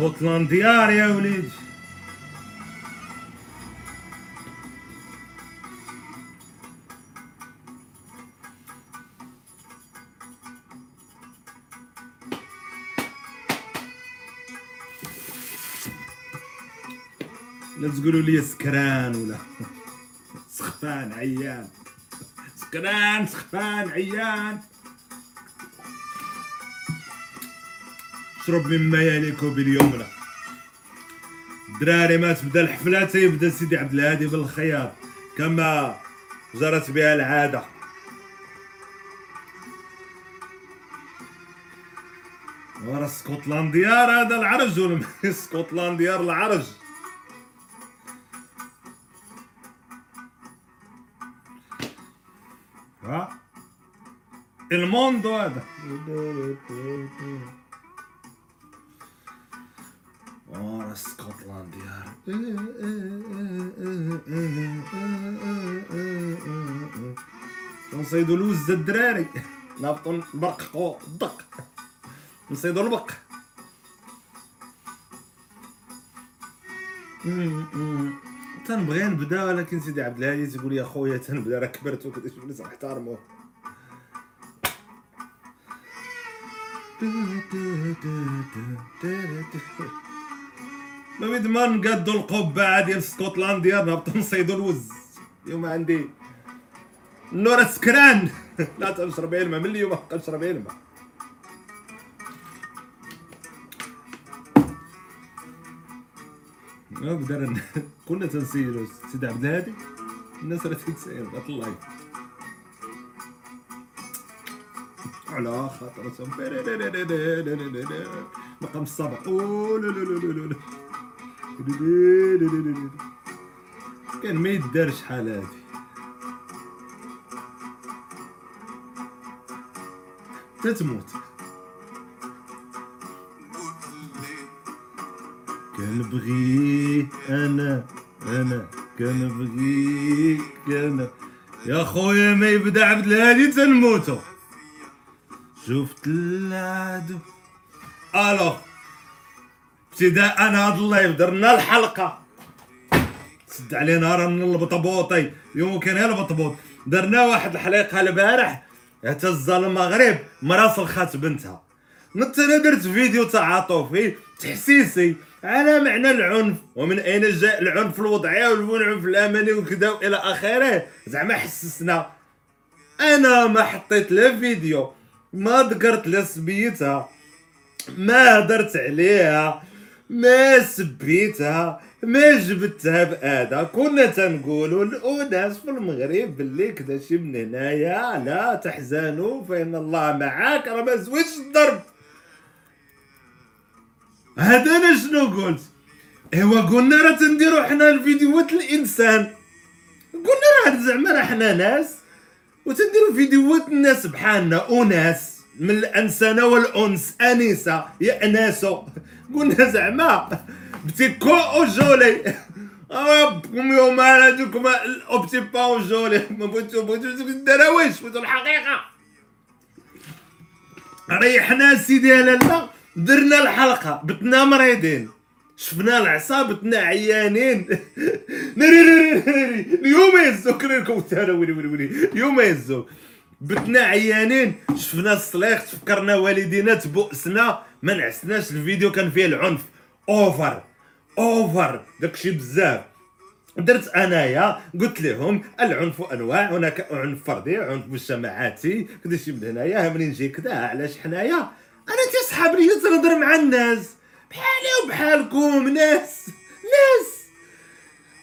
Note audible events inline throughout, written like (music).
اسكتلنديار يا وليدي لا تقولوا لي سكران ولا (laughs) سخفان عيان. سكران سخفان عيان. شرب مما يليق باليمنى دراري ما تبدا الحفلة تيبدا سيدي عبد الهادي بالخياط كما جرت بها العادة. ورا اسكتلنديار هذا العرج ولا اسكتلنديار (laughs) العرج. ها؟ الموندو هذا. اسكتلنديار نصيدو الوز الدراري. نابطو نبرققو الدق نصيدو البق. تنبغي نبدا ولكن سيدي عبد الهادي تقول يا خويا تنبدا راه كبرت وكذا شوف لازم نحترموه ما بيد ما نقادو القبعة ديال اسكتلنديا نهبطو نصيدو الوز. اليوم عندي نورا سكران. (laughs) لا تشرب الماء من اليوم بقى نشرب الماء نقدر (laughs) كنا تنسيرو سيدي عبد الهادي. الناس راه تنسير بغات اللايف على خاطرتهم (laughs) مقام الصبع كان ما يدار شحال هادي. تتموت كنبغي أنا أنا. كنبغيك أنا. يا خويا ما يبدأ عبد الهادي تنموتو شفت العدو ألو. ابتداء هذا اللايف درنا الحلقة. سد علينا راه من البطبوطي. كان غير البطبوط. درنا واحد الحلقة البارح اعتز المغرب مراسل خات بنتها. نت أنا درت فيديو تعاطفي تحسيسي على معنى العنف. ومن أين جاء العنف الوضعي والعنف الأمني وكذا وإلى آخره؟ زعما حسسنا. أنا ما حطيت لا فيديو. ما ذكرت لا سميتها ما هدرت عليها. ما سبيتها ما جبتها بآدا كنا تنقولوا الأناس في المغرب باللي كذا شي من هنايا لا تحزنوا فإن الله معاك. راه ما زوينش الضرب. هذا أنا شنو قلت؟ إيوا قلنا راه تنديروا حنا الفيديوهات الانسان قلنا راه زعما راه حنا ناس. وتنديروا فيديوهات الناس بحالنا أناس. من الأنسنة والأنس. أنسة يا قلنا زعما بتيكو أو جولي ربكم يوم هذوكم الاوبتي با أو جولي ما بغيتو بغيتو الدراويش بغيتو الحقيقة. ريحنا سيدي لالا درنا الحلقة بتنا مريضين. شفنا العصا بتنا عيانين. (laughs) اليوم يهزو تانا ويلي ويلي ويلي اليوم يهزو بتنا عيانين. شفنا الصليخ تفكرنا والدينا تبؤسنا ما نعسناش الفيديو كان فيه العنف. over over داكشي بزاف. درت أنايا قلت لهم العنف أنواع هناك عنف فردي عنف مجتمعاتي. كذا شي من هنايا منين نجي كذا علاش حنايا؟ أنا تسحب لي تنهضر مع الناس. بحالي وبحالكم ناس. ناس.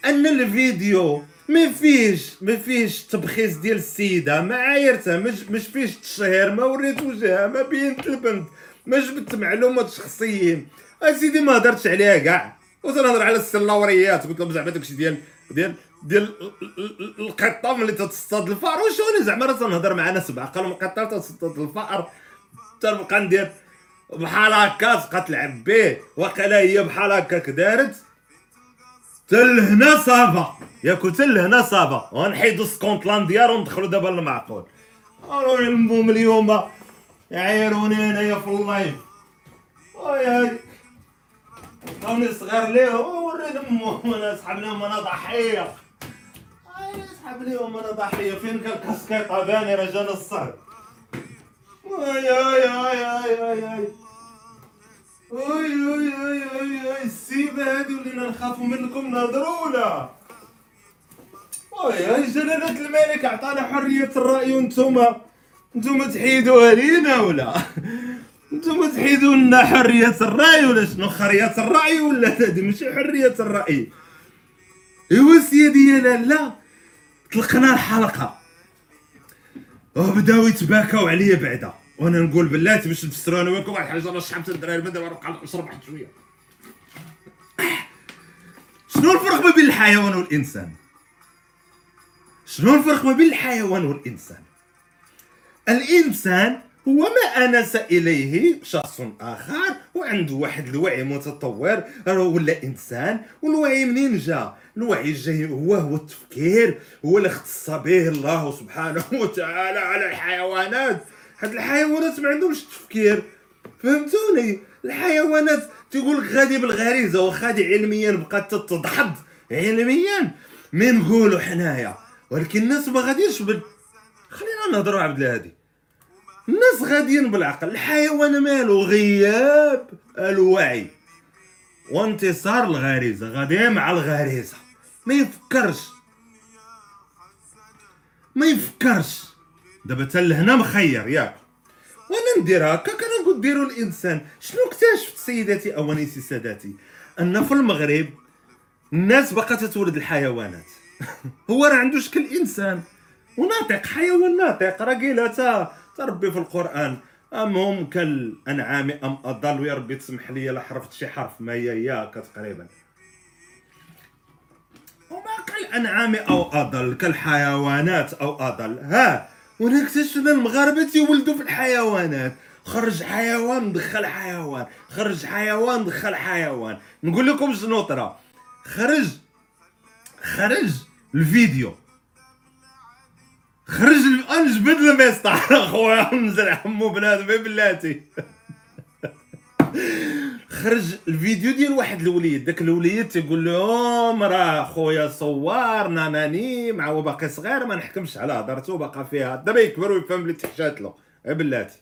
أن الفيديو ما فيهش ما فيهش تبخيص ديال السيدة ما عايرتها مش فيهش تشهير ما وريت وجهها ما بينت البنت ما جبت معلومات شخصيين. أسيدي ما هضرتش عليها كاع. وتنهضر على السلاوريات قلت لهم زعما داكشي ديال ديال ديال ال- ال- ال- القطه ملي تتصطاد الفار. واش أنا زعما راه تنهضر مع ناس بعقل القطه تصطاد الفار. تنبقى ندير بحال هكا تبقى تلعب به وقيلا هي بحال هكاك دارت. تلهنا صافا. ياك تلهنا لهنا صافا. غنحيدو سكوتلانديار وندخلو دابا للمعقول. نلمهم اليوم. يعايروني انايا في اللايف وياك عطاوني صغير ليه؟ وريت أمهم. أنا أسحب لهم أنا ضحية. سحب لهم أنا ضحية. فين كان كسكيطه باني رجال الصهر وي يا يا يا يا اي اي اي اي اي السيبه هادي ولينا نخافوا منكم نهضروا اي جلالة الملك عطانا حرية الرأي وانتوما. انتوما تحيدوها لينا ولا؟ انتوما تحيدوا لنا حرية الرأي ولا شنو؟ حرية الرأي ولا هادي ماشي حرية الرأي. ايوا سيدي يا لالا طلقنا الحلقة. وبداو يتباكاو عليا بعدا. وأنا نقول بلاتي باش نفسروا أنا وياكم واحد الحاجة أنا شحال الدراري بدل نبقى نشرب واحد شوية. شنو الفرق ما بين الحيوان والإنسان؟ شنو الفرق ما بين الحيوان والإنسان؟ الإنسان هو ما أنس إليه شخص آخر وعنده واحد الوعي متطور ولا إنسان والوعي منين جا؟ الوعي جاي هو هو التفكير هو اللي اختص به الله سبحانه وتعالى على الحيوانات. هاد الحيوانات ما عندهمش تفكير. فهمتوني؟ الحيوانات تقول لك غادي بالغريزة وخادي علميا بقات تتدحض علميا؟ ما نقولوا حنايا. ولكن الناس ما غاديش بال خلينا نهضروا عبد الهادي. الناس غاديين بالعقل. الحيوان مالو غياب الوعي. وانتصار الغريزة. غادي مع الغريزة. ما يفكرش. ما يفكرش. دابا حتى لهنا مخير ياك. وأنا ندير هكا كنقول ديروا الإنسان. شنو اكتشفت سيداتي اوانيسي ساداتي أن في المغرب الناس باقا تتولد الحيوانات. (laughs) هو راه عنده شكل إنسان. وناطق حيوان ناطق. راه قيلها تربي في القرآن. أم هم كالأنعام أم أضل؟ ويا ربي تسمح لي لا حرفت شي حرف. ما هي ياك تقريبا. وما كالأنعام أو أضل كالحيوانات أو أضل. ها! ونكتشفنا المغاربة تيولدوا في الحيوانات. خرج حيوان دخل حيوان. خرج حيوان دخل حيوان. نقول لكم شنو طرا خرج خرج الفيديو. خرج أنجبد المسطح. (laughs) أخويا نزل عمو بنادم بلاتي؟ (laughs) خرج الفيديو ديال واحد الوليد داك الوليد تيقول لهم راه خويا صور ناناني مع هو باقي صغير ما نحكمش على هضرته باقا فيها. دابا يكبر ويفهم بلي تحشات له. بلاتي؟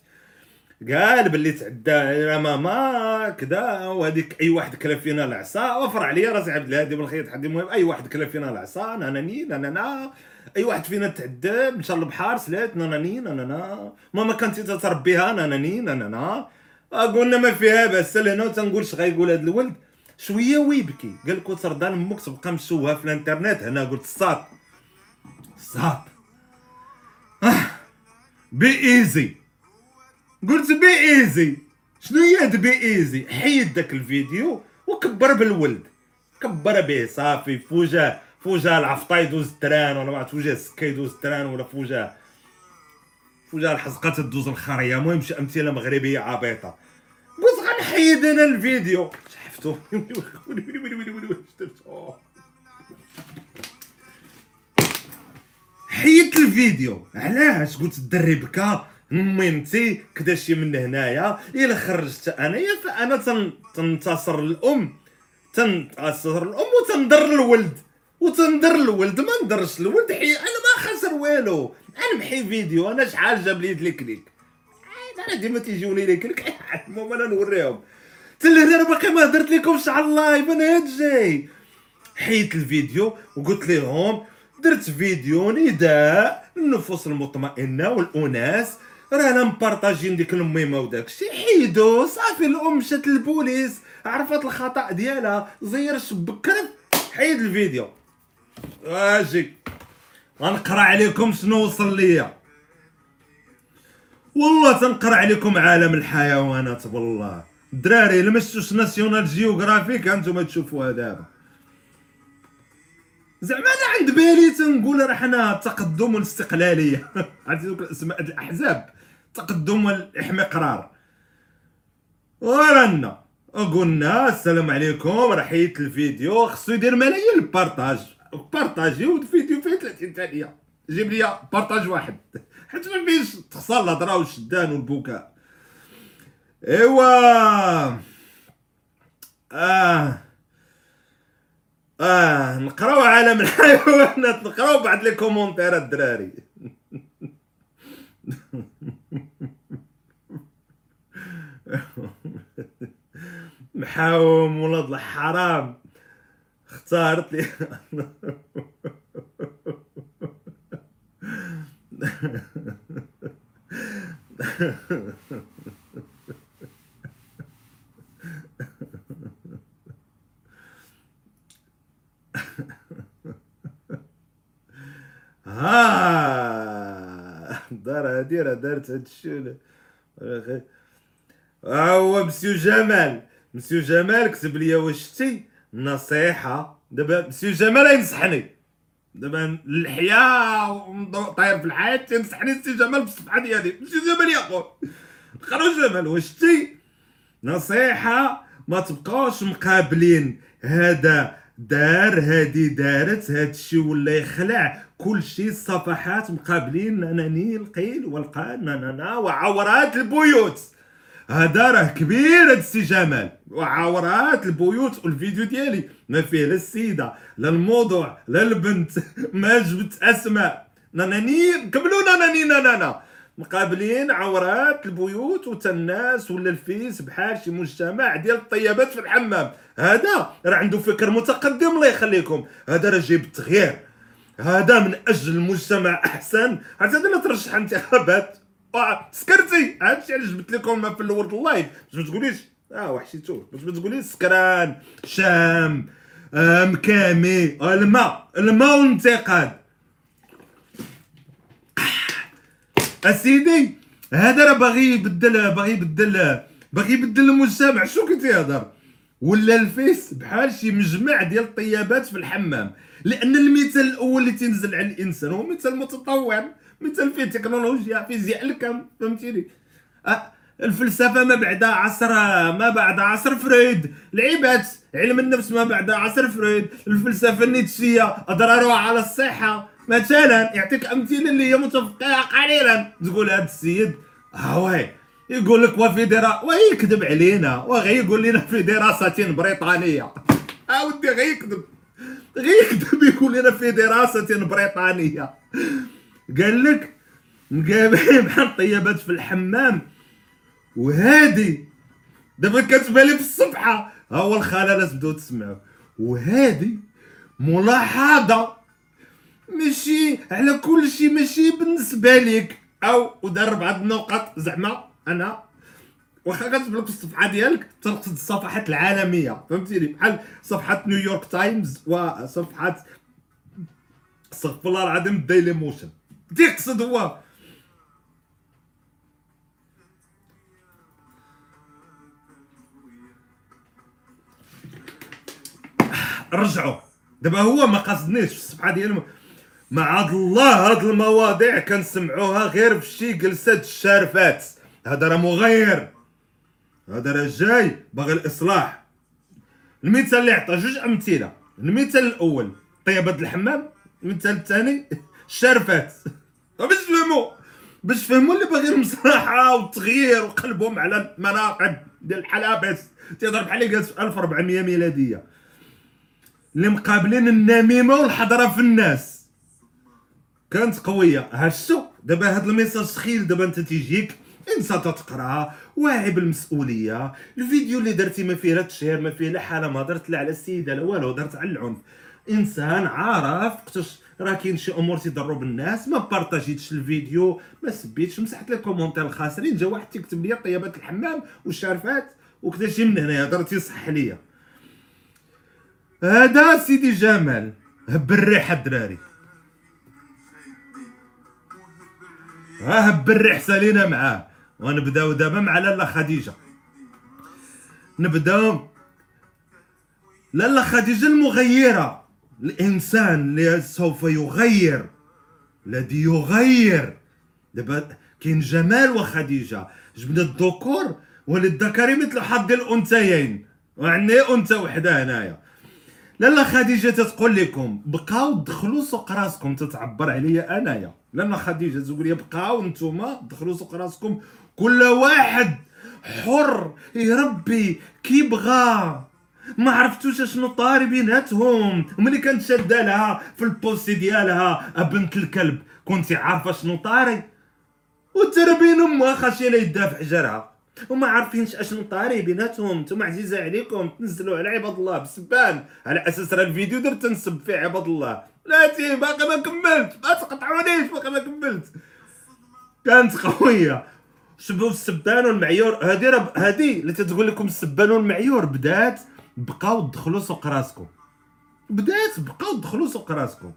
قال باللي تعدى يا ماما كذا وهذيك أي واحد كلا فينا العصا وفر عليا راسي عبد الهادي بالخيط حدي المهم أي واحد كلا فينا العصا ناناني نانانا أي واحد فينا تعدى مشى للبحر سلات ناناني نانانا ماما كانت تربيها ناناني نانانا. قلنا ما فيها بس لهنا تنقول اش غايقول هذا الولد شوية ويبكي. قال لك سردان أمك تبقى مشوهه في الإنترنت. هنا قلت صاب صاب آه. بي ايزي قلت بي ايزي شنو هي بي ايزي حيد داك الفيديو وكبر بالولد. كبر به صافي. فوجا فوجا العفطا يدوز التران ولا ما عرفت فوجا السكا يدوز التران ولا فوجا. فوجا الحزقة تدوز الخريه المهم شي أمثلة مغربية عبيطة. قلت غنحيد أنا الفيديو. شفتو حيدت الفيديو. علاش؟ قلت الدري بكا. ميمتي كدا شي من هنايا. إلا خرجت أنايا فأنا تنتصر الأم. تنتصر الأم وتنضر الولد. وتنضر الولد. ما ندرش الولد. حي أنا ما خسر والو. نمحي فيديو. أنا شحال جاب لي لي كليك أنا ديما تيجوني لي كليك المهم أنا نوريهم. تلهنا باقي ما درت لكمش على اللايف أنا هاد جاي. حيت الفيديو وقلت لهم درت فيديو نداء للنفوس المطمئنة والأناس رانا مبارطاجين ديك الميمة وداك الشيء حيدو صافي الأم مشات للبوليس عرفت الخطأ ديالها زير الشبك حيد الفيديو. أجي غنقرأ عليكم شنو وصل ليا. والله تنقرا عليكم عالم الحيوانات والله. الدراري لمستوش National Geographic هانتوما تشوفوها دابا. زعما أنا عند بالي تنقول راه حنا التقدم والاستقلاليه (laughs) عرفتي دوك الاسماء الأحزاب تقدم والاحمقرار ورانا قلنا السلام عليكم راه حيت الفيديو خصو يدير ملايين ال partage. بارطاجيو الفيديو فيه 30 ثانية. جيب لي partage واحد. حيت ما بينش تحصل الهضره والشدان والبكاء ايوا. آه. آه نقراو عالم الحيوانات نقراو بعض les commentaires الدراري. محاوم ولاد الحرام. اختارت لي. ها دار هادي راه دارت هاد الشغل ها هو مسيو جمال مسيو جمال كتب لي واش شتي نصيحة. دابا مسيو جمال ينصحني دابا اللحية طاير في الحياة تنصحني سي جمال بالصفحة ديالي. مسيو جمال يقول خرج جمال واش شتي؟ نصيحة ما تبقاوش مقابلين. هذا دار هادي دارت هادشي ولا يخلع. كل شيء الصفحات مقابلين ناني القيل والقال وعورات البيوت. هذا راه كبير هاد السي جمال. وعورات البيوت والفيديو ديالي. ما فيه لا السيدة لا الموضوع لا البنت. (laughs) ما جبت أسماء. ناناني كملوا ناناني نانا مقابلين عورات البيوت وتا الناس ولا الفيس بحال شي مجتمع ديال الطيبات في الحمام. هذا راه عنده فكر متقدم الله يخليكم. هذا راه جايب التغيير هذا من أجل المجتمع أحسن. حتى هذا لا ترشح انتخابات سكرتي! هادشي علاش جبت لكم في الأول اللايف؟ باش ما تقوليش. آه وحشيتو باش ما تقوليش سكران شام آه مكامي الماء. الماء والانتقاد أسيدي هذا راه باغي يبدل باغي يبدل باغي يبدل المجتمع. شو كنت يهضر ولا الفيس بحال شي مجمع ديال الطيابات في الحمام. لأن المثال الأول اللي تنزل على الإنسان هو مثال متطور مثال فيه تكنولوجيا فيزياء الكم فهمتيني؟ أه الفلسفة ما بعد عصر ما بعد عصر فريد. العباد علم النفس ما بعد عصر فريد. الفلسفة النيتشية أضرارها على الصحة. مثلا يعطيك أمثلة اللي هي متفقة قليلا. تقول هذا السيد هاوي يقول لك وفي درا ويكذب علينا وغي يقول لنا في دراسة بريطانية اودي غير يكذب غير يكذب يقول لنا في دراسة بريطانية قال لك مقابلين (laughs) بحال الطيبات في الحمام. وهادي. دابا كتبان لي في الصفحة. ها هو الخالة تبداو تسمعوا وهادي ملاحظة. ماشي على كل شيء ماشي بالنسبة لك أو ودار بعض النقط زعما أنا. واخا كتب لك الصفحة ديالك تقصد الصفحات العالمية. فهمتيني؟ بحال صفحة نيويورك تايمز وصفحه استغفر الله العظيم الديلي موشن تيقصد هو. رجعوا. دابا هو ما قصدنيش في الصفحه ديالو. مع الله هاد المواضيع كنسمعوها غير في شي جلسات الشارفات هذا راه مغير. هذا راه جاي باغي الإصلاح. المثال اللي عطى جوج أمثلة. المثال الأول طيبه الحمام. المثال الثاني (laughs) الشارفات باش تفهموا باش تفهموا اللي باغي المصلحه والتغيير وقلبهم على المناقب ديال الحلبس. تيهضر بحال اللي في 1400 ميلادية. اللي مقابلين النميمة والحضرة في الناس. كانت قوية. هادشو دابا هاد ال message سخيل دابا انت تيجيك. انسان تتقرأ. واعي بالمسؤوليه الفيديو اللي درتي ما فيه لا تشهير ما فيه لا حالة ما درت لا على السيدة لا والو درت على العنف. إنسان عارف وقتاش راه كاين شي امور تيضروا بالناس ما بارطاجيتش الفيديو ما سبيتش مسحت les commentaires الخاسرين جا واحد تيكتب لي طيبات الحمام والشارفات وكذا شي من هنايا درتي صح ليا. هذا سيدي جمال هب الريح الدراري. ها هب الريح سالينا معاه. ونبداو دابا مع لاله خديجة. نبداو. لاله خديجة المغيرة. الإنسان سوف يغير الذي يغير. دابا كاين جمال وخديجة. جبنا الذكور وللذكر مثل حظ الأنثيين. وعندنا أنثى وحده هنايا. لالا خديجة تتقول لكم بقاو دخلوا سوق راسكم تتعبر عليا أنايا. لالا خديجة تقول لي بقاو نتوما دخلوا سوق راسكم كل واحد حر. يربي كي بغى ما عرفتوش شنو طاري بيناتهم. وملي كانت شاده لها في البوستي ديالها بنت الكلب. كنتي عارفة شنو طاري. وتربين أمها لا يدها في حجرها وما عارفينش أشنو طاري بيناتهم. نتوما عزيزة عليكم تنزلوا على عباد الله بسبان. على أساس راه الفيديو درت تنسب فيه عباد الله. بلاتي باقي ما كملت. ما تقطعونيش باقي ما كملت. كانت قوية. شباب السبان والمعيور. هذه راه هذه اللي تتقول لكم السبان والمعيور بدات. بقاو دخلوا سوق راسكم. بدات بقاو دخلوا سوق راسكم.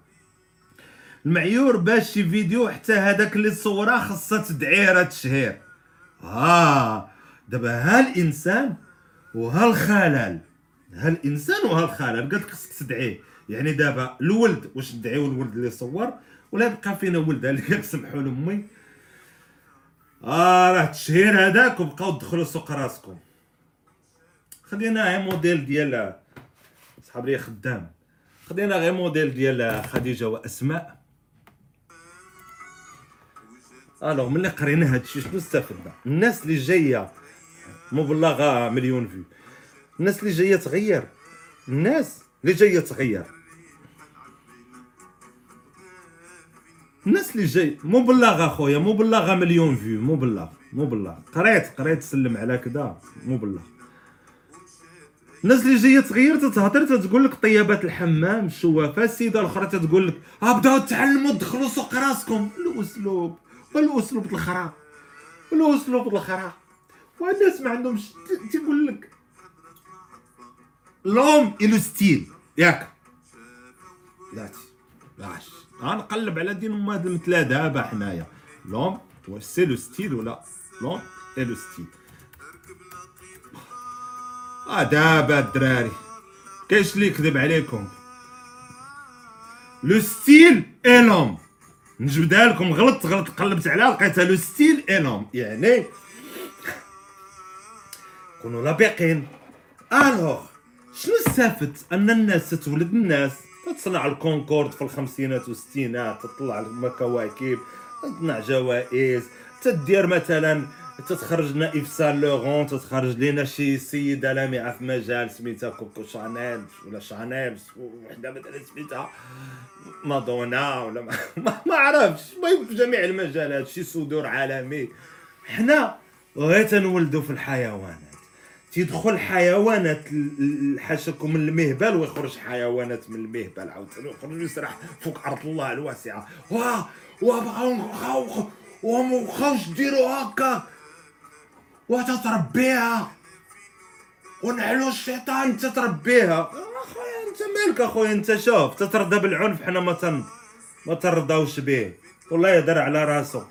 المعيور باش شي فيديو حتى هذاك اللي صوراه خاصها تدعيره تشهير ها دابا ها الإنسان وها الخلل ها الإنسان وها الخلل قالت خصك تدعيه. يعني دابا الولد واش ندعيو الولد اللي صور؟ ولا يبقى فينا ولد اللي سمحوا لأمي. آه راه التشهير هذاك وبقاو تدخلوا سوق راسكم. خلينا غير موديل ديال صحاب لي خدام. خلينا غير موديل ديال خديجة وأسماء. alors ملي قرينا هادشي شنو استفدنا؟ الناس اللي جاية مبلغة مليون vues الناس اللي جاية تغير. الناس اللي جاية تغير. الناس اللي جاي مبلغ اخويا مبلغة مليون vues مبلغ مبلغ. قريت قريت تسلم على كذا مبلغ. الناس اللي جاية تغير تتهضر تتقول لك طيبات الحمام الشوافة السيدة الأخرى تتقول لك ها بداو تعلموا دخلوا سوق راسكم. الأسلوب والاسلوب الخرا والاسلوب الخرا. والناس ما عندهمش تيقول لك l'homme est le style. ياك. لاتي لاش غنقلب على دين ام هاد دابا حنايا. l'homme c'est le style ولا l'homme est le style. آه دابا الدراري كاينش اللي يكذب عليكم؟ le style est l'homme نجبدها لكم غلط غلط قلبت عليها لقيتها le style est l'homme يعني كونوا لبقين. alors شنو استفدت أن الناس تتولد الناس. تصنع الكونكورد في الخمسينات والستينات تطلع المكواكب تصنع جوائز تدير مثلا تتخرج لنا ايف سان لورون تتخرج لنا شي سيده لامعه في مجال سميتها كوكو شانيل ولا شانيل وحده مثلا سميتها مادونا ولا ما, ما, ما عرفش المهم في جميع المجالات شي صدور عالمي حنا غير تنولدوا في الحيوانات تيدخل حيوانات حاشاكم من المهبل ويخرج حيوانات من المهبل عاوتاني ويخرج يسرح فوق ارض الله الواسعه واه وبغاو ومبقاوش ديروا هكا وتتربيها. ونعلو الشيطان تتربيها. أخويا أنت مالك أخويا؟ أنت شوف تترضى بالعنف حنا ما تن ما ترضاوش به. والله يهدر على راسو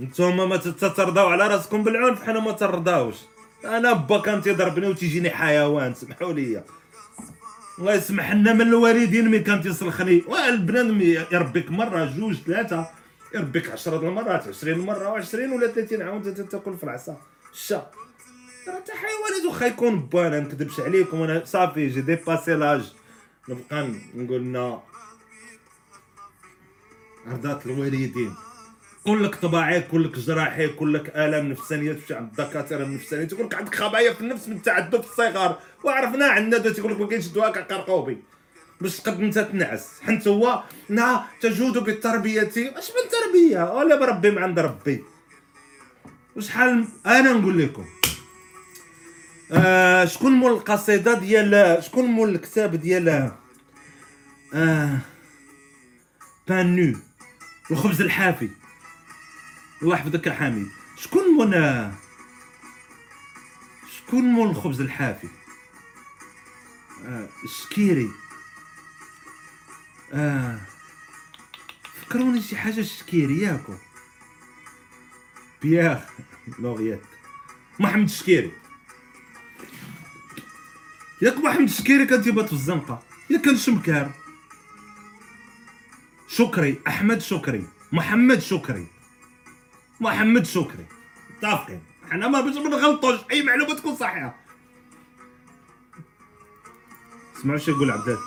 نتوما ما تترضاو على راسكم بالعنف حنا ما ترضاوش. أنا با كان تيضربني وتيجيني حيوان سمحوا لي. الله يسمح لنا من الوالدين ملي كان تيصلخني البنادم يربيك مرة جوج ثلاثة. يربيك 10 المرات 20 مرة و20 ولا 30 عام وانت تاكل في العصا. الشا راه حتى حيوانات واخا يكون با أنا نكذبش عليكم أنا صافي j'ai dépassé l'âge نبقى نقول لنا عرضات الوالدين. كل لك طباعي كل لك جراحي كل لك آلام نفسانية تمشي عند الدكاترة النفسانية تقول لك عندك خبايا في النفس من تعذب في الصغار وعرفنا عندنا تقول لك ما كاينش دواء كقرقوبي باش تقد انت تنعس. حنت هو نا تجود بالتربيه اش من تربية؟ ولا بربي من عند ربي. وشحال أنا نقول لكم؟ آه شكون مول القصيدة ديال شكون مول الكتاب ديال آه بانو الخبز الحافي. الله يحفظك يا حميد شكون مول شكون مول الخبز الحافي؟ آه الشكيري. آه. فكروني شي حاجة الشكيري ياكو بياخ لوغيات محمد الشكيري ياك محمد الشكيري كان تيبات في الزنقة. يا كان شمكار. شكري أحمد شكري. محمد شكري. محمد شكري. متفقين. حنا ما باش ما نغلطوش. أي معلومة تكون صحيحة. اسمعوا شو يقول عبدال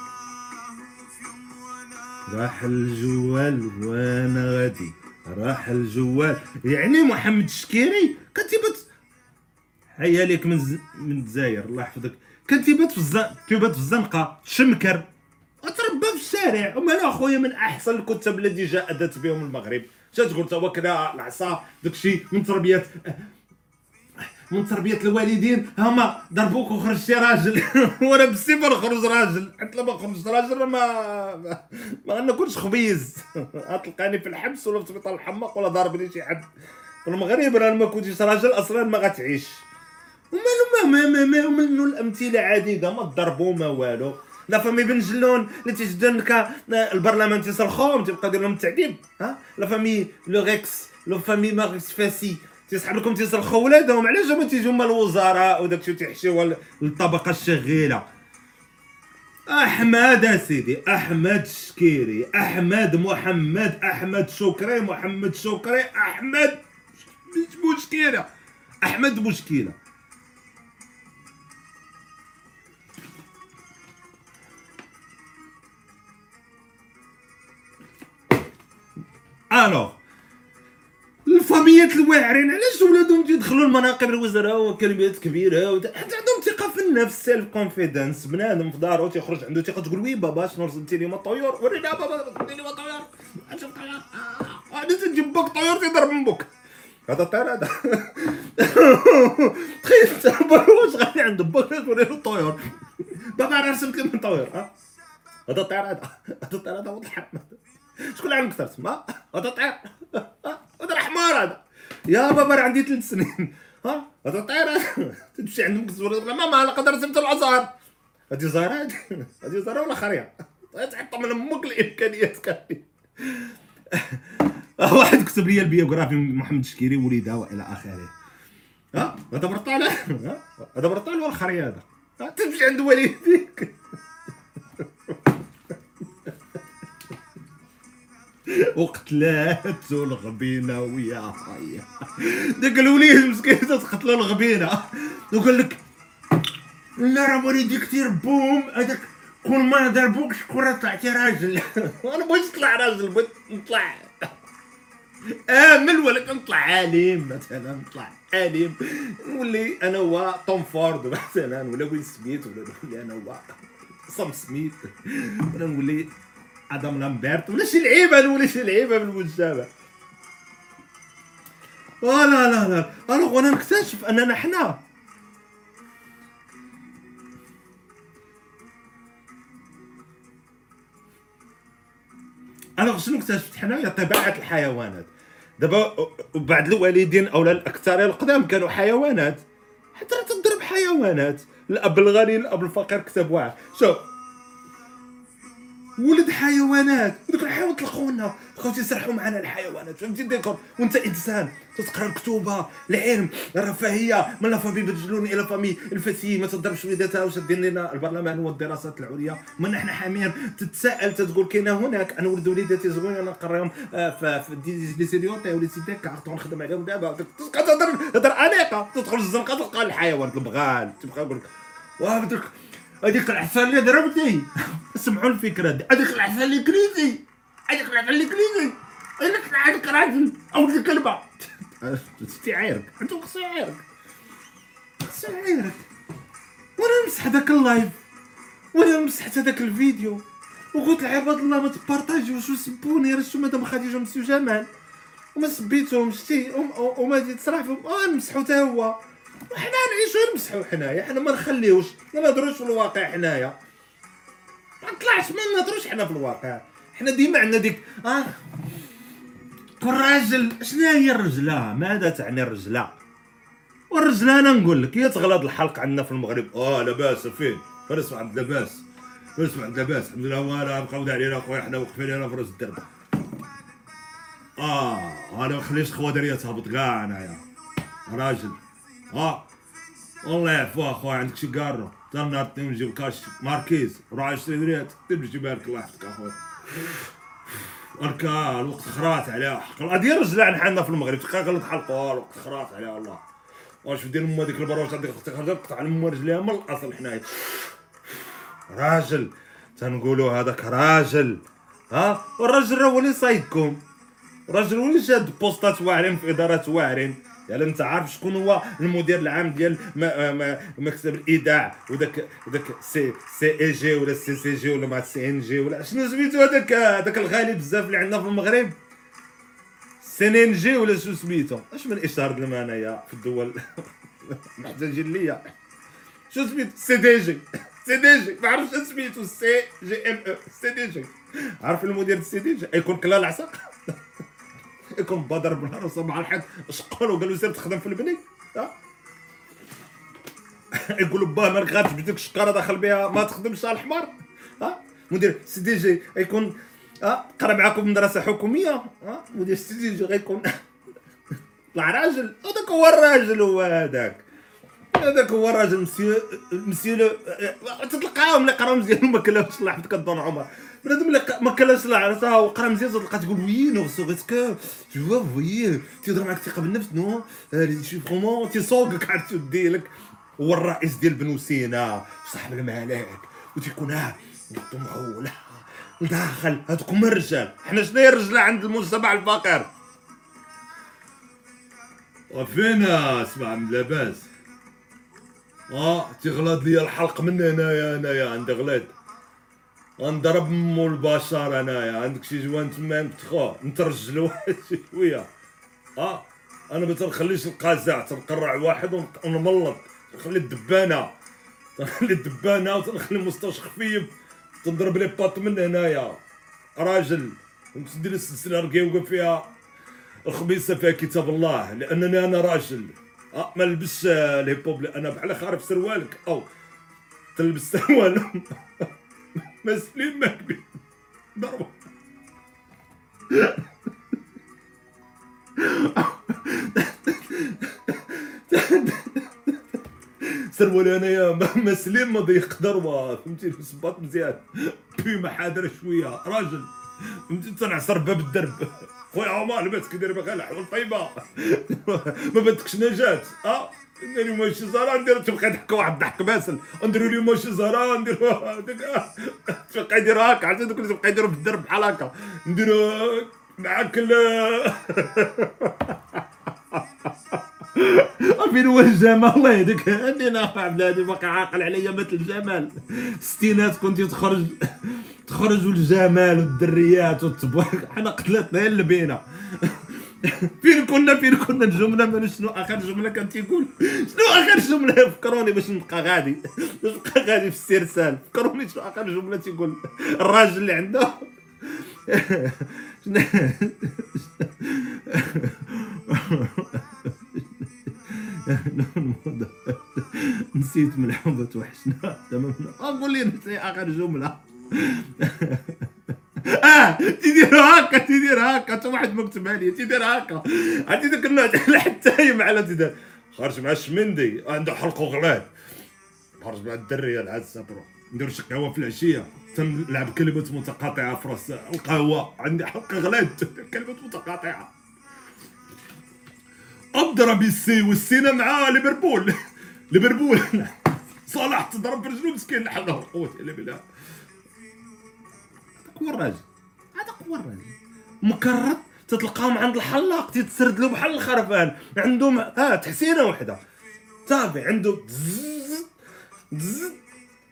راح الجوال وأنا غادي. راح الجوال. يعني محمد الشكيري؟ كتبت حيا ليك من ز... من الجزائر الله يحفظك. كان في الزن... تيبات في الزنقة تشمكر أتربى في الشارع. وما أنا أخويا من أحسن الكتب الذي جاءت بهم المغرب. شات تقول توا كذا العصا داكشي من تربية. من تربية الوالدين هما ضربوك وخرجتي راجل. (laughs) وأنا بالسيف نخرج راجل. حتى لما خرجت راجل ما ما, غنكونش خبيز. (laughs) غتلقاني في الحبس ولا في سبيطار الحماق ولا ضاربني شي حد. في المغرب ما كنتش راجل أصلا ما غتعيش. ومالو ما ما ما منو الأمثلة عديدة ما ضربوا ما والو. لا فامي بن جلون اللي تيجدن لك البرلمان تيصرخوهم تيبقى دير لهم التعذيب ها؟ لا فامي لو ريكس لو فامي ماغيكس فاسي. تيسحب لكم تيصرخوا ولادهم علاش ما تيجوا هما الوزراء وداكشي تيحشيو للطبقه الشغيلة؟ أحمد أسيدي أحمد شكيري أحمد محمد أحمد شكري محمد شكري أحمد مش مشكله أحمد مشكله الوغ الفاميات الواعرين علاش ولادهم تيدخلوا المناقب الوزراء وكلمات كبيرة ودا حتى عندهم ثقة في النفس سيلف كونفيدنس بنادم في دارو تيخرج عنده ثقة تقول وي بابا شنو رسلتي لي الطيور ورينا بابا رسلتي لي الطيور شوف طيور. أنا تجيب بك طيور تيضرب من بك هذا الطير هذا. (laughs) تخيل واش غادي عند باك توري له الطيور بابا راه رسمت لي من طيور هذا الطير هذا. هذا الطير هذا واضح شكون اللي عندك ترسم هذا الطير (laughs) هذا حمار هذا يا بابا راه عندي ثلاث سنين. ها؟ هذا الطير تمشي عند مكسور ماما أنا قدر رسمت الازهر هذه زهره هذه زهره ولا خريه تحط من أمك الامكانيات كامله واحد كتب لي البيوغرافي محمد شكيري وليدة وإلى آخره. ها؟ هذا برطال. هذا برطال ولا خريه هذا تمشي عند والديك. وقتلات الغبينة ويا حيا داك الوليد مسكين تقتلوا الغبينة. وقال لك لا راه والدي كثير بوم. هذاك كل ما ضربوك شكون راه طلعتي راجل. (laughs) أنا بغيت نطلع راجل بغيت نطلع. امل ولكن نطلع عالم مثلا نطلع عالم. نولي أنا هو توم فورد مثلا ولا ويل سميث ولا نولي أنا هو سام سميث. ولا نولي آدم لامبرت ولا شي لعيبه ولا شي لعيبه بالمجتمع لا لا لا. alors أنا نكتشف أننا حنا أنا شنو اكتشفت حنا هي طبيعة الحيوانات. دابا بعض الوالدين أو الاكثريه القدام كانوا حيوانات. حتى تضرب حيوانات. الأب الغني الأب الفقير كتب واحد شوف ولد حيوانات. ودوك الحيوانات الخونه بقاو تيسرحوا معنا الحيوانات. فهمتي d'accord وانت إنسان. تقرا الكتوبة. العلم. الرفاهية. من la famille بنجلون et la famille الفتي ما تضربش وليداتها واش دير لنا البرلمان والدراسات العليا. من إحنا حامين. تتساءل تقول كاينة هناك. أنا ولد وليداتي زوين. أنا نقريهم آه، في لي سيديوتي ولي سيديك عرفتو نخدم عليهم دابا. تهضر تهضر انيقه تدخل الزنقة تلقى الحيوان. البغال تبقى يقول لك واه هذيك العفان اللي ضربتني (laughs) سمعوا الفكرة دي هذيك العفان الانجليزي هذيك العفان الانجليزي هذيك راجل أو ذيك الكلمة ستي عيرك انت خصو يعيرك خصو يعيرك وأنا مسح هذاك اللايف. وأنا مسحت هذاك الفيديو. وقلت لعباد الله ما تبارطاجيوش وسبوني رشوا مدام خديجة مسيو جمال. وما سبيتهم شتي وما تصرح فيهم آه نمسحو حتى هو. وحنا نعيشو نمسحو حنايا؟ حنا ما نخليوش ما نهضروش في الواقع حنايا. ما نطلعش ما نهضروش حنا في الواقع. حنا ديما عندنا ديك آه كل راجل شنو هي الرجله ماذا تعني الرجله والرجله أنا نقول لك هي تغلط الحلق عندنا في المغرب. آه لاباس فين؟ فارس عند لاباس. فارس عند لاباس. الحمد لله وأنا بقاو علينا خويا حنا وقفين هنا في راس الدرب آه أنا ما خليش خوادريه تهبط كاع انايا راجل. آه والله يعفو اخويا عندك شي كارو تا النهار نجيب كاش ماركيز روح اشتري دريات تمشي بارك الله يحفظك اخويا اركا الوقت خرات عليها حق القضية رجلان حنا في المغرب تلقى غلط حلقه الوقت خرات عليها والله واش دير مو هذيك البروش هذيك تقطع لمو رجليها من الاصل حنايا راجل تنقولوا هذاك راجل ها والراجل راه هو اللي صايدكم راجل هو اللي شاد بوستات واعرين في ادارات واعرين يعني انت عارف شكون هو المدير العام ديال ما- مكتب الإيداع وداك وداك سي سي إي جي ولا سي سي جي ولا مع سي إن جي ولا شنو سميتو هذاك هذاك الغالي بزاف اللي عندنا في المغرب؟ سي إن جي ولا شو سميتو؟ اش من إشهار لنا انايا في الدول؟ (laughs) محتاجين ليا. شو سميتو؟ سي دي جي. سي دي جي. ما عرفتش سميتو. سي جي إم أو سي دي جي. عارف المدير سي دي جي؟ يكون كلا العساق يكون بدر مع الحد شقوا له قال له سير تخدم في البني ها؟ (laughs) يقول له باه ما رغاتش بديك الشقاره داخل بها ما تخدمش على الحمار. ها؟ مدير سي دي جي يكون ها؟ قرا معاكم مدرسة حكومية. ها؟ مدير سي دي جي غيكون. (laughs) طلع راجل هذاك هو الراجل هو هذاك. هذاك هو الراجل مسيو مسيو تتلقاهم اللي قراو مزيان وما كلاوش الله يحفظك الدون عمر. بنادم اللي ما كلاش الله عرفتها وقرا مزيان تلقى تقول وي نو سو غيسكو تو فوي تيهضر معاك ثقة بالنفس نو. شي فريمون تيسوقك عرفتي وديلك هو الرئيس ديال بنو سينا صاحب الملاك وتيكون آه يقدم معول داخل هذوك هما الرجال حنا شنو هي الرجله عند المجتمع الفقير؟ وفين اسمع لاباس آه تغلط لي الحلق من هنايا انايا عند غلط غنضرب مو البشر انايا عندك شي جوان تما نتخو نترجل (laughs) شوية. آه أنا ما تنخليش القزع تنقرع واحد ونملط. نخلي الدبانة. تنخلي الدبانة وتنخلي المستشفى تنضرب لي بات من هنايا. راجل وتدير السلسلة رقيوقه فيها؟ الخميسه فيها كتاب الله لأنني أنا راجل. أه ما نلبسش الهيب هوب أنا بحال خارف سروالك أو تلبس سروال (laughs) (laughs) مسلم ما كبير ضربه سروال انايا مسلم ما يقدر ما فهمتي؟ صباط مزيان. بيما حاضر شوية. راجل فهمتي؟ تنعصر باب الدرب خويا عمر لباس كيدير بك الحوال طيبه (laughs) ما بدكش نجاة آه نديرو ماشي زهرة نديرو تبقى ضحك واحد الضحك باسل. نديرو اليوم ماشي زهرة نديرو. (laughs) تبقى يديرو هكا عرفتي دوك اللي تبقى يديرو في الدرب بحال هكا نديرو معاك (laughs) (laughs) فين هو الجمال الله يهديك. أني نافع بلادي باقي عاقل عليا مثل الجمال. ستينات كنتي تخرج تخرج والجمال والدريات والتبواك حنا قتلتنا هي اللبينه (laughs) فين كنا فين كنا؟ الجملة من شنو آخر جملة كان تيقول. شنو آخر جملة؟ فكروني باش نبقى غادي. باش (laughs) نبقى غادي في السرسال فكروني شنو آخر جملة تيقول. الراجل اللي عنده. (laughs) نسيت من الحب توحشنا (laughs) تمام. قول لي آخر جملة. (laughs) آه تيدير هكا تيدير هكا. تا واحد مكتبها لي تيدير هكا. عرفتي ذاك النوع تاع الحتايم على تيدير خرج مع الشمندي. عنده حلق وغلاد خرج مع الدرية العزه برو ندير شي قهوه في العشية. تنلعب كلمات متقاطعة في رأس القهوة. عندي حلق غلاد كلمات متقاطعة. اضرب السي والسينا مع ليفربول ليفربول صلاح تضرب برجلو مسكين لا حول ولا قوه الا بالله هذاك هو الراجل هذاك هو الراجل مكرر تتلقاهم عند الحلاق تيتسرد له بحال الخرفان عندهم آه تحسينه وحده صافي عنده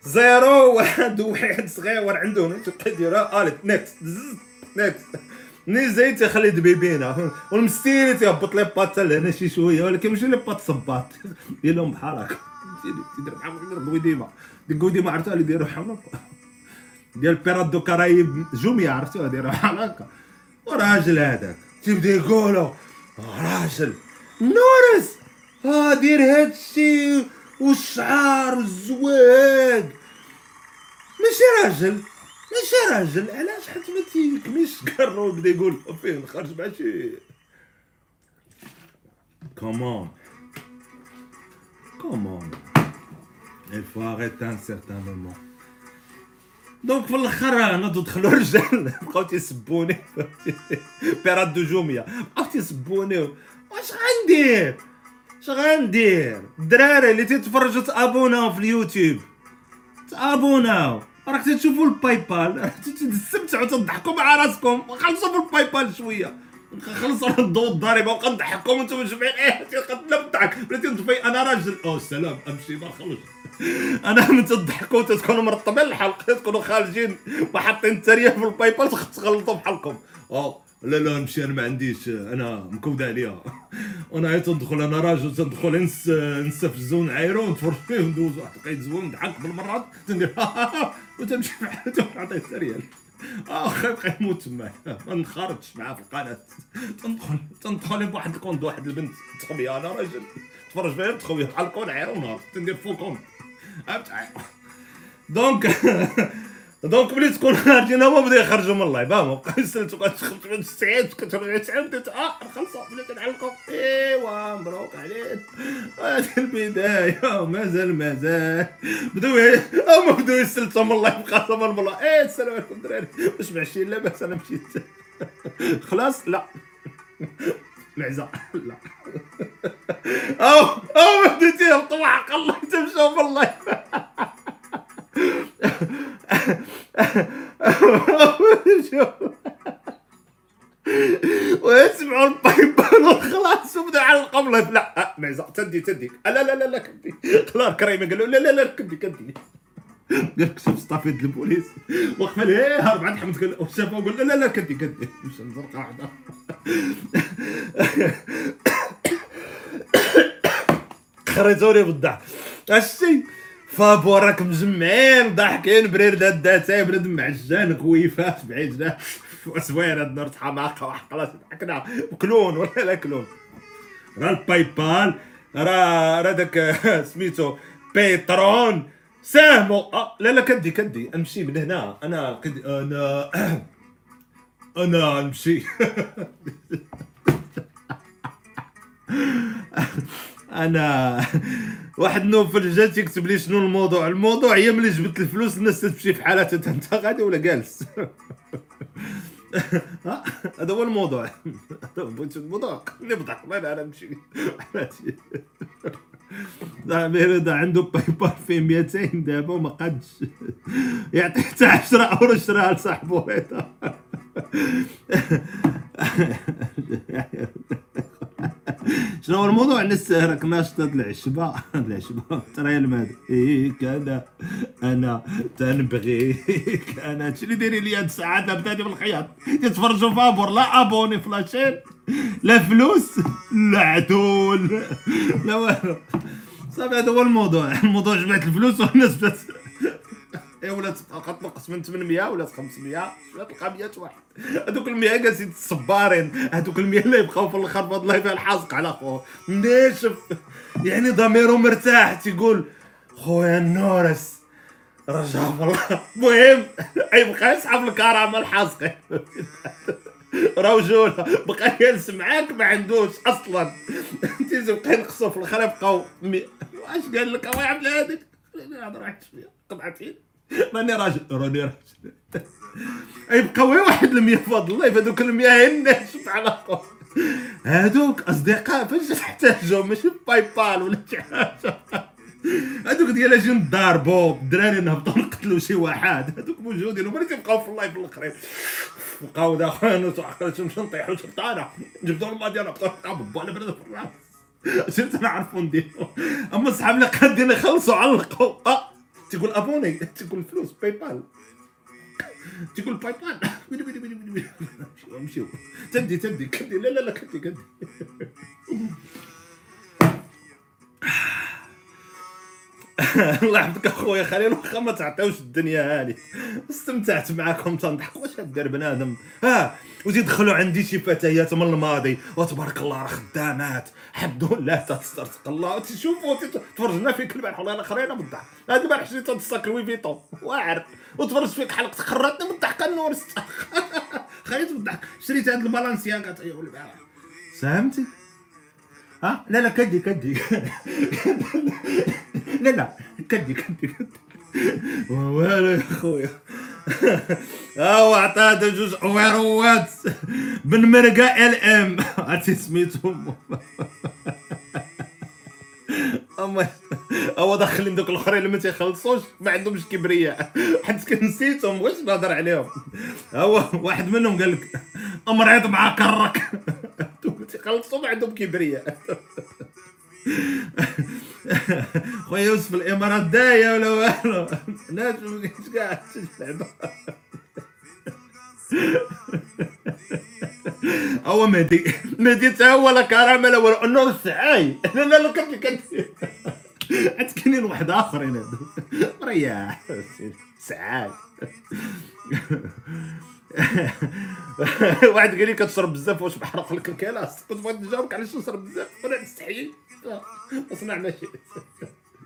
زيرو واحد واحد صغير عنده تبقى يديرها الف نكست ملي زيد تيخلي دبيبينا والمستيري تيهبط لي بات لهنا شي شوية ولكن ماشي لي بات صباط. (laughs) دير لهم بحال هكا تيدير بحال هكا قويديما ديك قويديما عرفتها اللي دايروا بحال ديال بيرات دو كرايب جوميا عرفتوها دايره بحال هكا وراجل هذاك. تيبدا يقولوا. راجل. نورس. ها دير هادشي والشعار والزواج. ماشي راجل. ماشي راجل علاش حيت ما تيكميش كارو بدا يقول فين خرج مع شي. كومون كومون il faut arrêter un certain moment. دونك في الأخر نضو دخلوا الرجال. بقاو تيسبوني. بيرات دو جوميا بقاو تيسبوني. واش غندير؟ اش غندير؟ الدراري اللي تيتفرجوا تابوناو في اليوتيوب. تابوناو. راك تشوفوا الباي بال (laughs) تستمتعوا تضحكوا مع راسكم. خلصوا في الباي بال شوية. خلصوا الضوء الضاربه وقنضحكم وأنتم مجمعين إيه نضحك بلاتي نضفي أنا راجل أو سلام. أمشي ما خلص (laughs) أنا من تضحكوا تكونوا مرطبين الحلق تكونوا خارجين وحاطين التريه في البايبال تغلطوا بحالكم. آه لا لا نمشي أنا ما عنديش أنا مكود عليها. أنا عيط ندخل أنا راجل تندخل نس نستفزو نعايرو نتفرج فيه وندوز واحد دقيقه زوين نضحك بالمرات. تندير (laughs) وتمشي بحال تعطيه التريال آه خير يموت تما. ما نخرجش معاه في القناة. تندخل تندخل بواحد الكونت واحد البنت تخويا أنا راجل. تفرج فيها تخويا بحال الكون عيرو ونهار تندير فهمت دونك (laughs) دونك ملي تكون (laughs) خارجين هما بداو يخرجوا من اللايف. فاهم سلتو كتخرج من السعيد كترجع تسعود آه خلصوا. بلاتي نعلقوا إيوا مبروك عليك. هذه البداية. مازال مازال. بداو هما بداو يسلتوا من اللايف قسما بالله إيه السلام عليكم الدراري واش معشيين لاباس أنا مشيت. (laughs) خلاص لا. معزة لا. أو أو بديتي الطواحق الله تمشوا بالله (laughs) ويسمعوا البايبان خلاص وبدا على القبلة لا معزة تدي تدي. لا لا لا لا كدي خلاص كريمة قال له لا لا لا كدي كدي قال لك شوف صافيت البوليس. وقف ليه هرب عند حمد قال وشافه قال لا لا كدي كدي مش نزرق واحدة. خريتوني بالضحك هادشي فابو راك مجمعين ضاحكين برير دات داتاي بنادم معجان كويفات بعيد وسوير هاد النار حماقه وحقلات ضحكنا. كلون ولا لا كلون؟ راه الباي بال راه راه داك (laughs) سميتو بيترون. ساهموا آه لا لا كدي كدي أمشي من هنا. أنا كدي أنا (coughs) أنا امشي (laughs) أنا واحد نوفل جا تيكتب لي شنو الموضوع. الموضوع هي ملي جبت الفلوس الناس تمشي في حالات انت غادي ولا جالس؟ (laughs) هذا هو الموضوع. بغيت الموضوع. بضحك أنا أنا نمشي. دا دا (laughs) عنده باي بال فيه 200 دابا وما قادش. يعطي حتى 10 أورو شراها لصاحبو هذا شنو هو الموضوع؟ لسه راك ناشط هاد العشبة. هاد العشبة. ترى الماد إيك أنا أنا تنبغيك أنا هادشي اللي دايرين لي هاد الساعات؟ بداني بالخياط. تتفرجوا فابور لا abonner في la chaîne لا فلوس. لا عدول. لا والو. صافي هذا هو الموضوع. الموضوع جمعت الفلوس والناس بدات إيه ولات تنقص من 800 ولات 500 ولات تلقى 100 واحد. هذوك ال 100 جالسين الصبارين هذوك ال 100 اللي يبقاو في الآخر فهاد ال live الحازق على خوه. ناشف يعني ضميره مرتاح تيقول خويا النورس رجع والله المهم يبقى يسحب الكرامة الحاسقة. رجولة بقى جالس معاك ما عندوش أصلا. تيجي بقى ينقصوا في الآخر يبقاو واش قال لك؟ الله يعمل هذيك هذا راح شوية. قطعتين. (laughs) راني راجل راني راجل. (laughs) يبقى غير واحد المية فضل الله هذوك المية الناس على هذوك أصدقاء فاش تحتاجهم ماشي باي بال ولا شي حاجة. (laughs) هذوك ديال أجي نضاربوا الدراري نهبطوا نقتلوا شي واحد. هذوك موجودين وملي تيبقاو في اللايف الأخرين. بقاو داخلين نطيحوا شرطانه جبدوا الماضي أنا بطل طاب أنا برد في الراس صرت نعرفوا نديروا أما صحاب اللي قادين يخلصوا علقوا آه تقول ابوني تقول فلوس باي بال تقول باي بال ويلي ويلي ويلي ويلي امشيو تدي تدي كدي لا لا لا كدي كدي (laughs) الله يحفظك أخويا خليل واخا ما تعطيوش الدنيا هاني استمتعت معاكم تنضحك واش دير بنادم. ها وتيدخلوا عندي شي فتيات من الماضي. وتبارك الله راه خدامات. حمد لله تسترزق الله تشوفوا تفرجنا فيك البارح والله خرينا من الضحك هذه البارح (laughs) شريت هاد الصاك لوي فيتون واعر. وتفرج فيك حلقة خرتني من الضحك النور خليت من الضحك شريت هاد البالانسياغا طيب البارح فهمتي؟ ها؟ لا لا كدي كدي. (laughs) لا لا كدي كدي والو يا خويا. هاو عطاه جوج عويروات بن مرقا إل إم. عرفتي سميتهم. أما هو داخلين دوك الأخرين اللي ما تيخلصوش ما عندهمش كبرياء. حيت كنسيتهم بغيتش نهضر عليهم؟ هو واحد منهم قال لك امريض مع كرك تيخلصوا ما عندهم كبرياء. خويا يوسف الامارات دايه ولا والو؟ الناس ما كاينش كاع هو مهدي مهدي تا هو لا كرامة لا والو. النور السعاي لا لا لا كنت كنت عاد كاينين واحد اخرين رياح. سعاي (laughs) واحد قال لي كتشرب بزاف واش بحرق لك الكلاس كنت بغيت نجاوبك علاش نشرب بزاف؟ وأنا نستحيي (laughs) اصنع ما شئت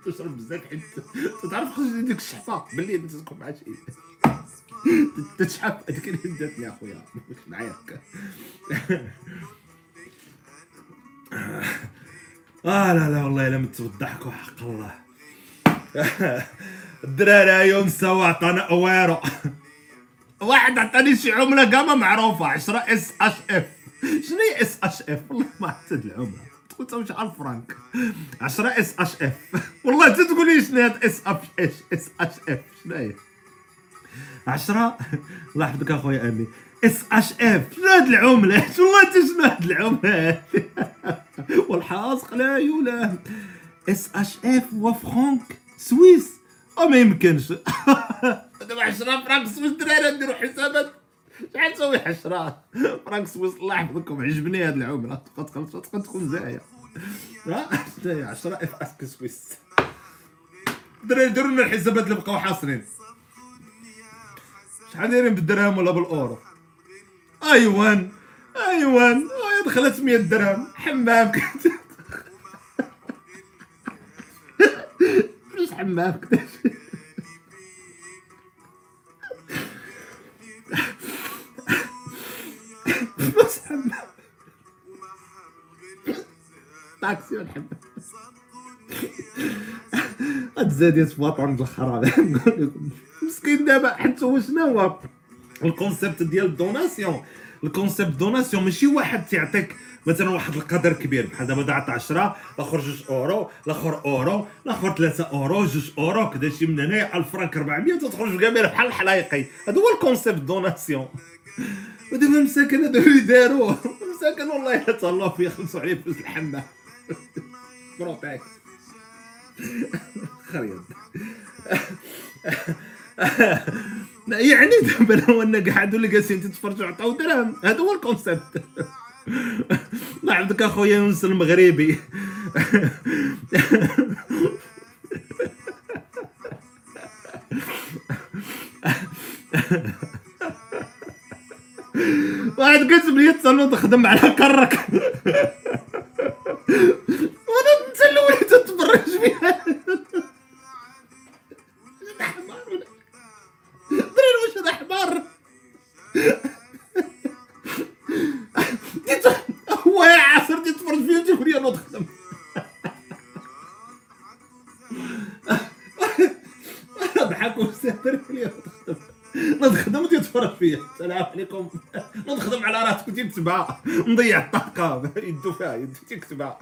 (laughs) تشرب بزاف حيت تعرف خرج ديك الشحفه بالليل تكون مع شي. تشحف هذيك اللي بداتني أخويا. معايا آه لا لا والله إلا مت بالضحك وحق الله. الدراري يوم سوا عطانا أويرو. واحد عطاني شي عملة قامة معروفة 10 إس أش إف. شنو هي CHF؟ والله ما عرفت هاد العمله قلت مش 1000 فرانك 10 CHF. والله أنت تقول لي شنو هاد SFH؟ CHF. شنو هي؟ 10 الله يحفظك اخويا امين CHF. شنو هاد العملة؟ (laughs) والله أنت شنو هاد العملة؟ والحازق لا يولى CHF و franc suisse. أو ما يمكنش. (laughs) دابا 10 franc suisse دراري نديرو حسابات. شحال تسوي 10 franc suisse الله يحفظكم عجبني هاد العمله تبقى تخلص تبقى تكون زايا ها؟ 10 franc suisse. الدراري ديروا لنا الحسابات اللي بقاو حاصلين شحال دايرين بالدرهم ولا بالأورو؟ أيوان أيوان. اي دخلت 100 درهم. حمام. كنت (laughs) فلوس حمام كنت فلوس حمام طاكسي والحمام هاد في وطن الخراب مسكين دابا حيت هو شنو هو ال concept ديال ال donation. ال concept donation ماشي واحد تيعطيك مثلا واحد القدر كبير. بحال دابا دعت 10 الآخر 2 أورو الآخر أورو الآخر 3 أورو 2 أورو كذا شي من هنا 1000 فرانك 400 تخرج كامل بحال الحلايقي. هذا هو ال concept donation. ودابا مساكن هذو اللي داروه. مساكن والله إلا تهلاو فيه خلصوا عليه فلوس الحمام بروتاكس خريط (laughs) يعني دابا لو ان قاعدوا اللي جالسين تتفرجوا عطاو درهم هذا هو الكونسيبت. (laughs) الله يعبدك أخويا يونس المغربي (laughs) واحد قسم لي تصلوا تخدم على كرك. وأنا تسلوني تتفرج فيها. دري واش هذا حمار؟ هو يا عصر تتفرج فيه تقول لي أنا تخدم ضحك وسافر لي تخدم نخدم تتفرج فيا السلام عليكم. نخدم على راسك تكتبها نضيع الطاقة. يدو فيها يدو تكتبها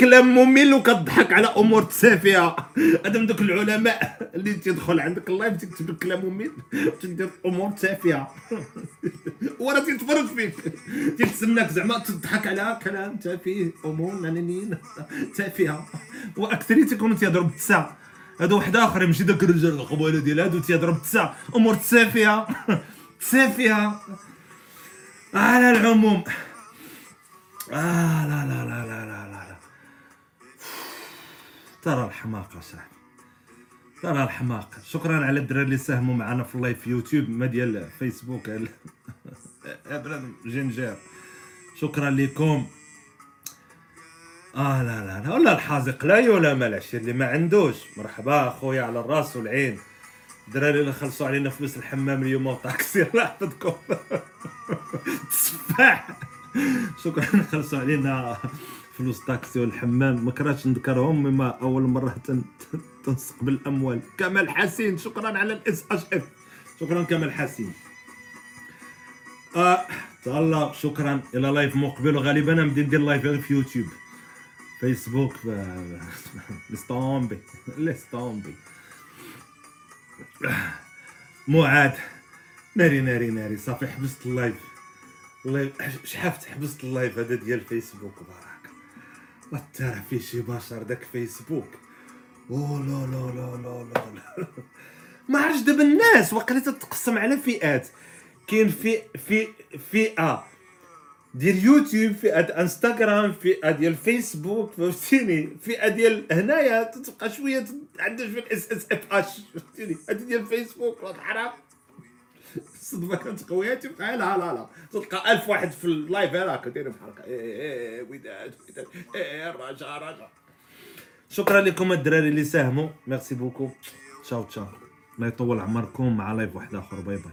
كلام ممل وكتضحك على أمور تافهه هذا من دوك العلماء اللي تيدخل عندك اللايف تكتب لك كلام ممل تدير أمور تافهه (laughs) وراه تيتفرج فيك. تيتسناك زعما تضحك على كلام تافه أمور نانين تافهة. وأكثر تيكونوا تيهضروا بالتسع هذا واحد آخر ماشي داك الرجال القباله ديال هادو تيهضروا بالتسع أمور تافهه (laughs) تافهه على العموم. آه لا لا لا لا, لا. ترى الحماقة صاحبي ترى الحماقة. شكرا على الدراري اللي ساهموا معنا في اللايف في يوتيوب ما ديال فيسبوك (laughs) جنجير شكرا لكم. آه لا لا لا. ولا الحازق لا ولا ملعش اللي ما عندوش. مرحبا اخويا على الراس والعين. الدراري اللي خلصوا علينا فلوس الحمام اليوم وطاكسي (laughs) الله يحفظكم. (laughs) تسفاح. شكرا خلصوا علينا. فلوس طاكسي والحمام ما كرهتش نذكرهم مما أول مرة تنسقب الاموال كمال حسين شكرا على ال CHF. شكرا كمال حسين. آه تهلا شكرا. إلى live مقبل وغالبا أنا ندير live في يوتيوب. فيسبوك آه، (laughs) laisse tomber laisse tomber معاد ناري ناري ناري. صافي حبست ال live والله شحال حبست ال live هذا ديال فيسبوك بارك وترى فيه شي بشر داك فيسبوك؟ أو لا لا لا لا لا. (laughs) ما عرفتش دابا الناس وقيلا تتقسم على فئات. كاين في في فئة ديال يوتيوب فئة انستغرام فئة ديال فيسبوك فهمتيني؟ فئة ديال هنايا تبقى شوية عندها شوية اس اس اف اش فهمتيني؟ هذه ديال فيسبوك الحرام الصدمه كانت قوية. تبقى لا لا لا تلقى ألف واحد في اللايف. هذاك دايرين بحال هكا إيه إيه وداد وداد. إيه رجا رجا شكرا لكم الدراري اللي ساهموا. merci beaucoup ciao ciao الله يطول عمركم مع live واحد آخر. bye bye